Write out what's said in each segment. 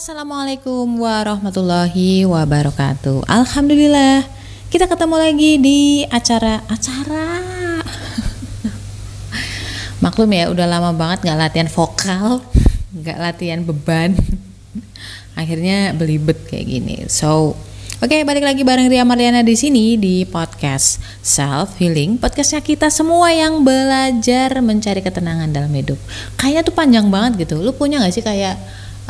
Assalamualaikum warahmatullahi wabarakatuh. Alhamdulillah, kita ketemu lagi di acara-acara. Maklum ya, udah lama banget nggak latihan vokal, nggak latihan beban. Akhirnya belibet kayak gini. So, Oke, balik lagi bareng Ria Marliana di sini di podcast Self Healing, podcastnya kita semua yang belajar mencari ketenangan dalam hidup. Kayaknya tuh panjang banget gitu. Lu punya gak sih kayak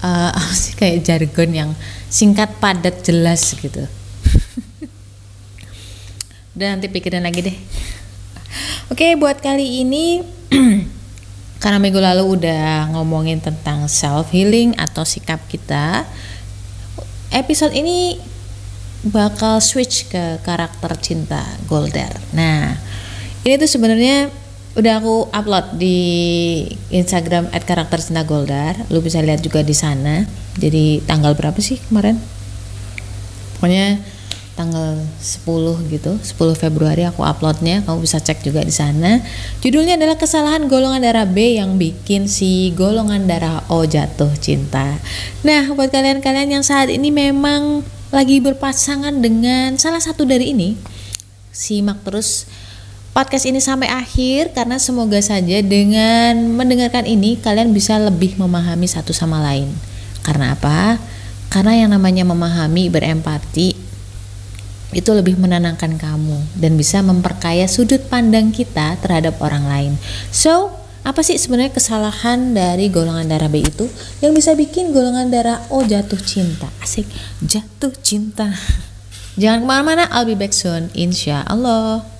uh, apa sih kayak jargon yang singkat, padat, jelas gitu. Dan nanti pikirin lagi deh. Oke, buat kali ini karena minggu lalu udah ngomongin tentang self healing atau sikap kita. Episode ini bakal switch ke karakter cinta Golder. Nah, ini tuh sebenarnya udah aku upload di Instagram at karakter Goldar. Lu bisa lihat juga di sana. Jadi tanggal berapa sih kemarin? Pokoknya tanggal 10 gitu 10 Februari aku uploadnya kamu bisa cek juga di sana judulnya adalah kesalahan golongan darah B yang bikin si golongan darah O jatuh cinta nah buat kalian-kalian yang saat ini memang lagi berpasangan dengan salah satu dari ini, simak terus podcast ini sampai akhir karena semoga saja dengan mendengarkan ini kalian bisa lebih memahami satu sama lain. Karena apa? Karena yang namanya memahami, berempati itu lebih menenangkan kamu dan bisa memperkaya sudut pandang kita terhadap orang lain. So, apa sih sebenarnya kesalahan dari golongan darah B itu yang bisa bikin golongan darah O jatuh cinta? Asik, jatuh cinta. Jangan ke mana-mana, I'll be back soon, insya Allah.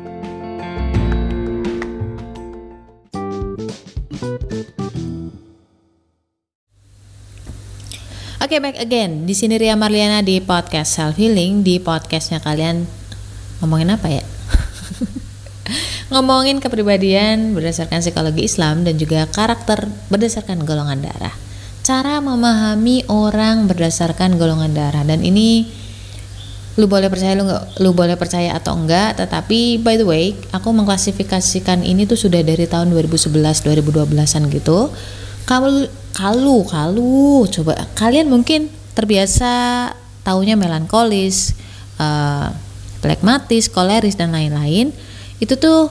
Oke, okay, back again. Di sini Ria Marliana di podcast Self Healing. Di podcastnya kalian ngomongin apa ya? ngomongin kepribadian berdasarkan psikologi Islam dan juga karakter berdasarkan golongan darah. Cara memahami orang berdasarkan golongan darah dan ini lu boleh percaya lu nggak lu boleh percaya atau enggak tetapi by the way aku mengklasifikasikan ini tuh sudah dari tahun 2011 2012an gitu kamu kalu kalu coba kalian mungkin terbiasa taunya melankolis uh, koleris dan lain-lain itu tuh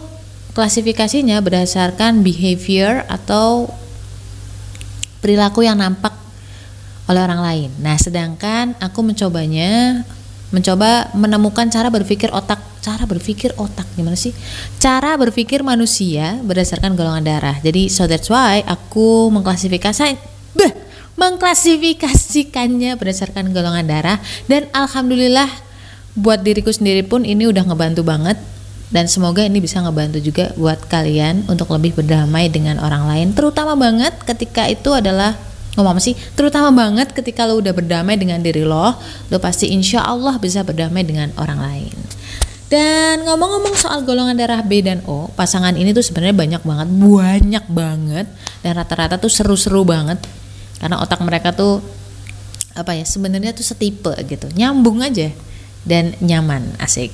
klasifikasinya berdasarkan behavior atau perilaku yang nampak oleh orang lain. Nah, sedangkan aku mencobanya mencoba menemukan cara berpikir otak, cara berpikir otak gimana sih? Cara berpikir manusia berdasarkan golongan darah. Jadi so that's why aku mengklasifikasi beh, mengklasifikasikannya berdasarkan golongan darah dan alhamdulillah buat diriku sendiri pun ini udah ngebantu banget dan semoga ini bisa ngebantu juga buat kalian untuk lebih berdamai dengan orang lain terutama banget ketika itu adalah ngomong sih? Terutama banget ketika lo udah berdamai dengan diri lo lo pasti insya Allah bisa berdamai dengan orang lain. Dan ngomong-ngomong soal golongan darah B dan O pasangan ini tuh sebenarnya banyak banget banyak banget. Dan rata-rata tuh seru-seru banget. Karena otak mereka tuh apa ya sebenarnya tuh setipe gitu. Nyambung aja dan nyaman asik.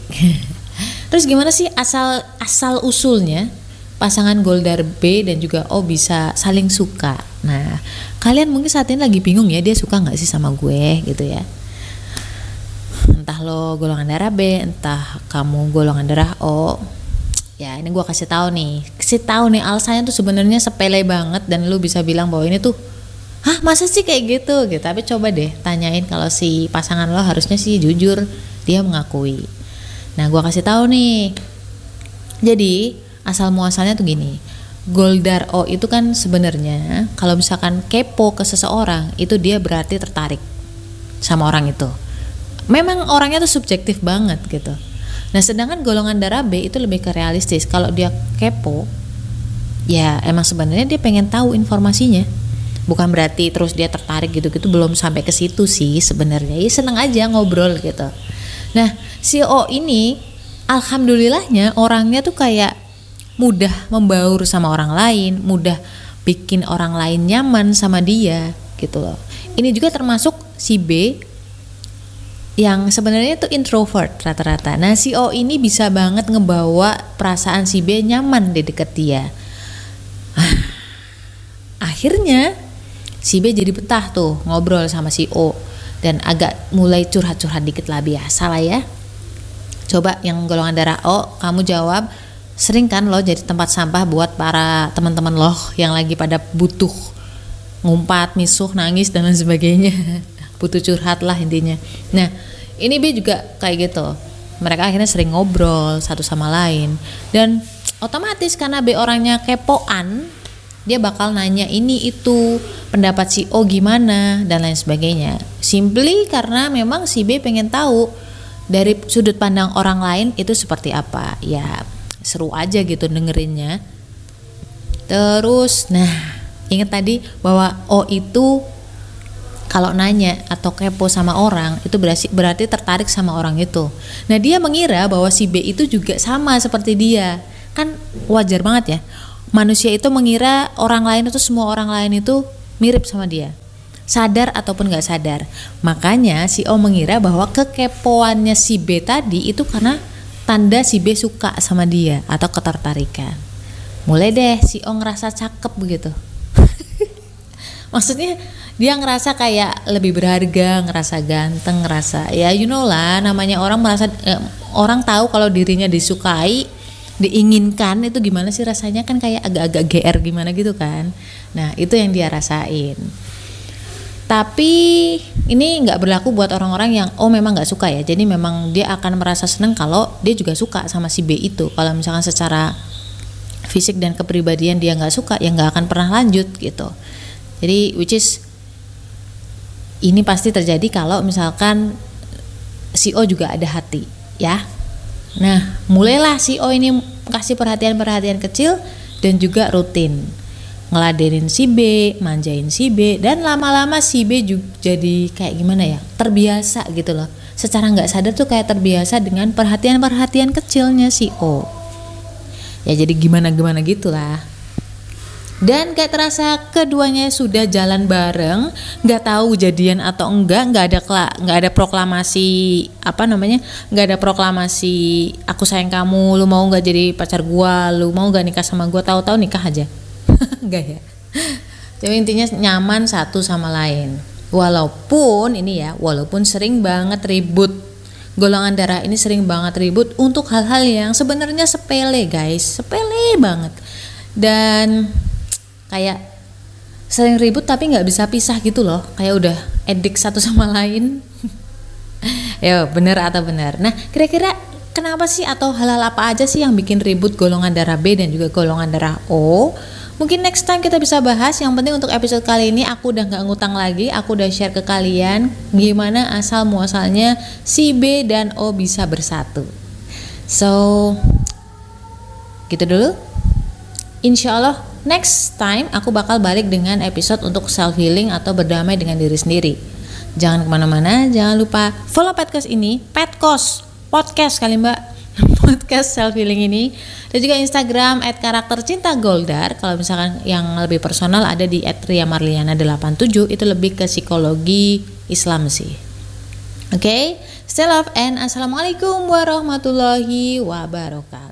Terus gimana sih asal asal usulnya pasangan Goldar B dan juga O bisa saling suka? Nah, kalian mungkin saat ini lagi bingung ya dia suka nggak sih sama gue gitu ya? Entah lo golongan darah B, entah kamu golongan darah O. Ya ini gue kasih tahu nih, kasih tahu nih alasannya tuh sebenarnya sepele banget dan lo bisa bilang bahwa ini tuh Hah masa sih kayak gitu gitu Tapi coba deh tanyain kalau si pasangan lo harusnya sih jujur Dia mengakui Nah, gua kasih tahu nih. Jadi, asal muasalnya tuh gini. Goldar O itu kan sebenarnya kalau misalkan kepo ke seseorang, itu dia berarti tertarik sama orang itu. Memang orangnya tuh subjektif banget gitu. Nah, sedangkan golongan darah B itu lebih ke realistis. Kalau dia kepo, ya emang sebenarnya dia pengen tahu informasinya. bukan berarti terus dia tertarik gitu-gitu belum sampai ke situ sih sebenarnya ya seneng aja ngobrol gitu nah si O ini alhamdulillahnya orangnya tuh kayak mudah membaur sama orang lain mudah bikin orang lain nyaman sama dia gitu loh ini juga termasuk si B yang sebenarnya itu introvert rata-rata. Nah si O ini bisa banget ngebawa perasaan si B nyaman di deket dia. Akhirnya si B jadi betah tuh ngobrol sama si O dan agak mulai curhat-curhat dikit lah biasa lah ya. Coba yang golongan darah O, kamu jawab sering kan lo jadi tempat sampah buat para teman-teman lo yang lagi pada butuh ngumpat, misuh, nangis dan lain sebagainya. butuh curhat lah intinya. Nah, ini B juga kayak gitu. Mereka akhirnya sering ngobrol satu sama lain dan otomatis karena B orangnya kepoan, dia bakal nanya ini itu pendapat si O gimana dan lain sebagainya. Simply karena memang si B pengen tahu dari sudut pandang orang lain itu seperti apa. Ya seru aja gitu dengerinnya. Terus, nah ingat tadi bahwa O itu kalau nanya atau kepo sama orang itu berarti berarti tertarik sama orang itu. Nah dia mengira bahwa si B itu juga sama seperti dia. Kan wajar banget ya. Manusia itu mengira orang lain itu semua orang lain itu mirip sama dia. Sadar ataupun nggak sadar. Makanya si O mengira bahwa kekepoannya si B tadi itu karena tanda si B suka sama dia atau ketertarikan. Mulai deh si O ngerasa cakep begitu. Maksudnya dia ngerasa kayak lebih berharga, ngerasa ganteng, ngerasa ya you know lah namanya orang merasa eh, orang tahu kalau dirinya disukai, diinginkan itu gimana sih rasanya kan kayak agak-agak GR gimana gitu kan. Nah, itu yang dia rasain. Tapi ini nggak berlaku buat orang-orang yang oh memang nggak suka ya. Jadi memang dia akan merasa seneng kalau dia juga suka sama si B itu. Kalau misalkan secara fisik dan kepribadian dia nggak suka ya nggak akan pernah lanjut gitu. Jadi which is ini pasti terjadi kalau misalkan CEO juga ada hati ya nah mulailah CEO ini kasih perhatian-perhatian kecil dan juga rutin ngeladenin si B, manjain si B dan lama-lama si B juga jadi kayak gimana ya terbiasa gitu loh. Secara nggak sadar tuh kayak terbiasa dengan perhatian-perhatian kecilnya si O. Ya jadi gimana-gimana gitulah. Dan gak terasa keduanya sudah jalan bareng nggak tahu jadian atau enggak nggak ada nggak ada proklamasi apa namanya nggak ada proklamasi aku sayang kamu lu mau nggak jadi pacar gua lu mau nggak nikah sama gua tahu-tahu nikah aja enggak ya. Jadi intinya nyaman satu sama lain. Walaupun ini ya walaupun sering banget ribut. Golongan darah ini sering banget ribut untuk hal-hal yang sebenarnya sepele guys. Sepele banget. Dan kayak sering ribut tapi nggak bisa pisah gitu loh. Kayak udah edik satu sama lain. Ya bener atau benar nah kira-kira kenapa sih atau hal-hal apa aja sih yang bikin ribut golongan darah B dan juga golongan darah O mungkin next time kita bisa bahas. Yang penting untuk episode kali ini aku udah nggak ngutang lagi. Aku udah share ke kalian gimana asal muasalnya si B dan O bisa bersatu. So gitu dulu. Insya Allah Next time aku bakal balik dengan episode untuk self healing atau berdamai dengan diri sendiri. Jangan ke mana-mana, jangan lupa follow podcast ini, Petkos podcast kali mbak, podcast self healing ini dan juga Instagram at karakter cinta Goldar. Kalau misalkan yang lebih personal ada di at Marliana 87 itu lebih ke psikologi Islam sih. Oke, okay? stay love and assalamualaikum warahmatullahi wabarakatuh.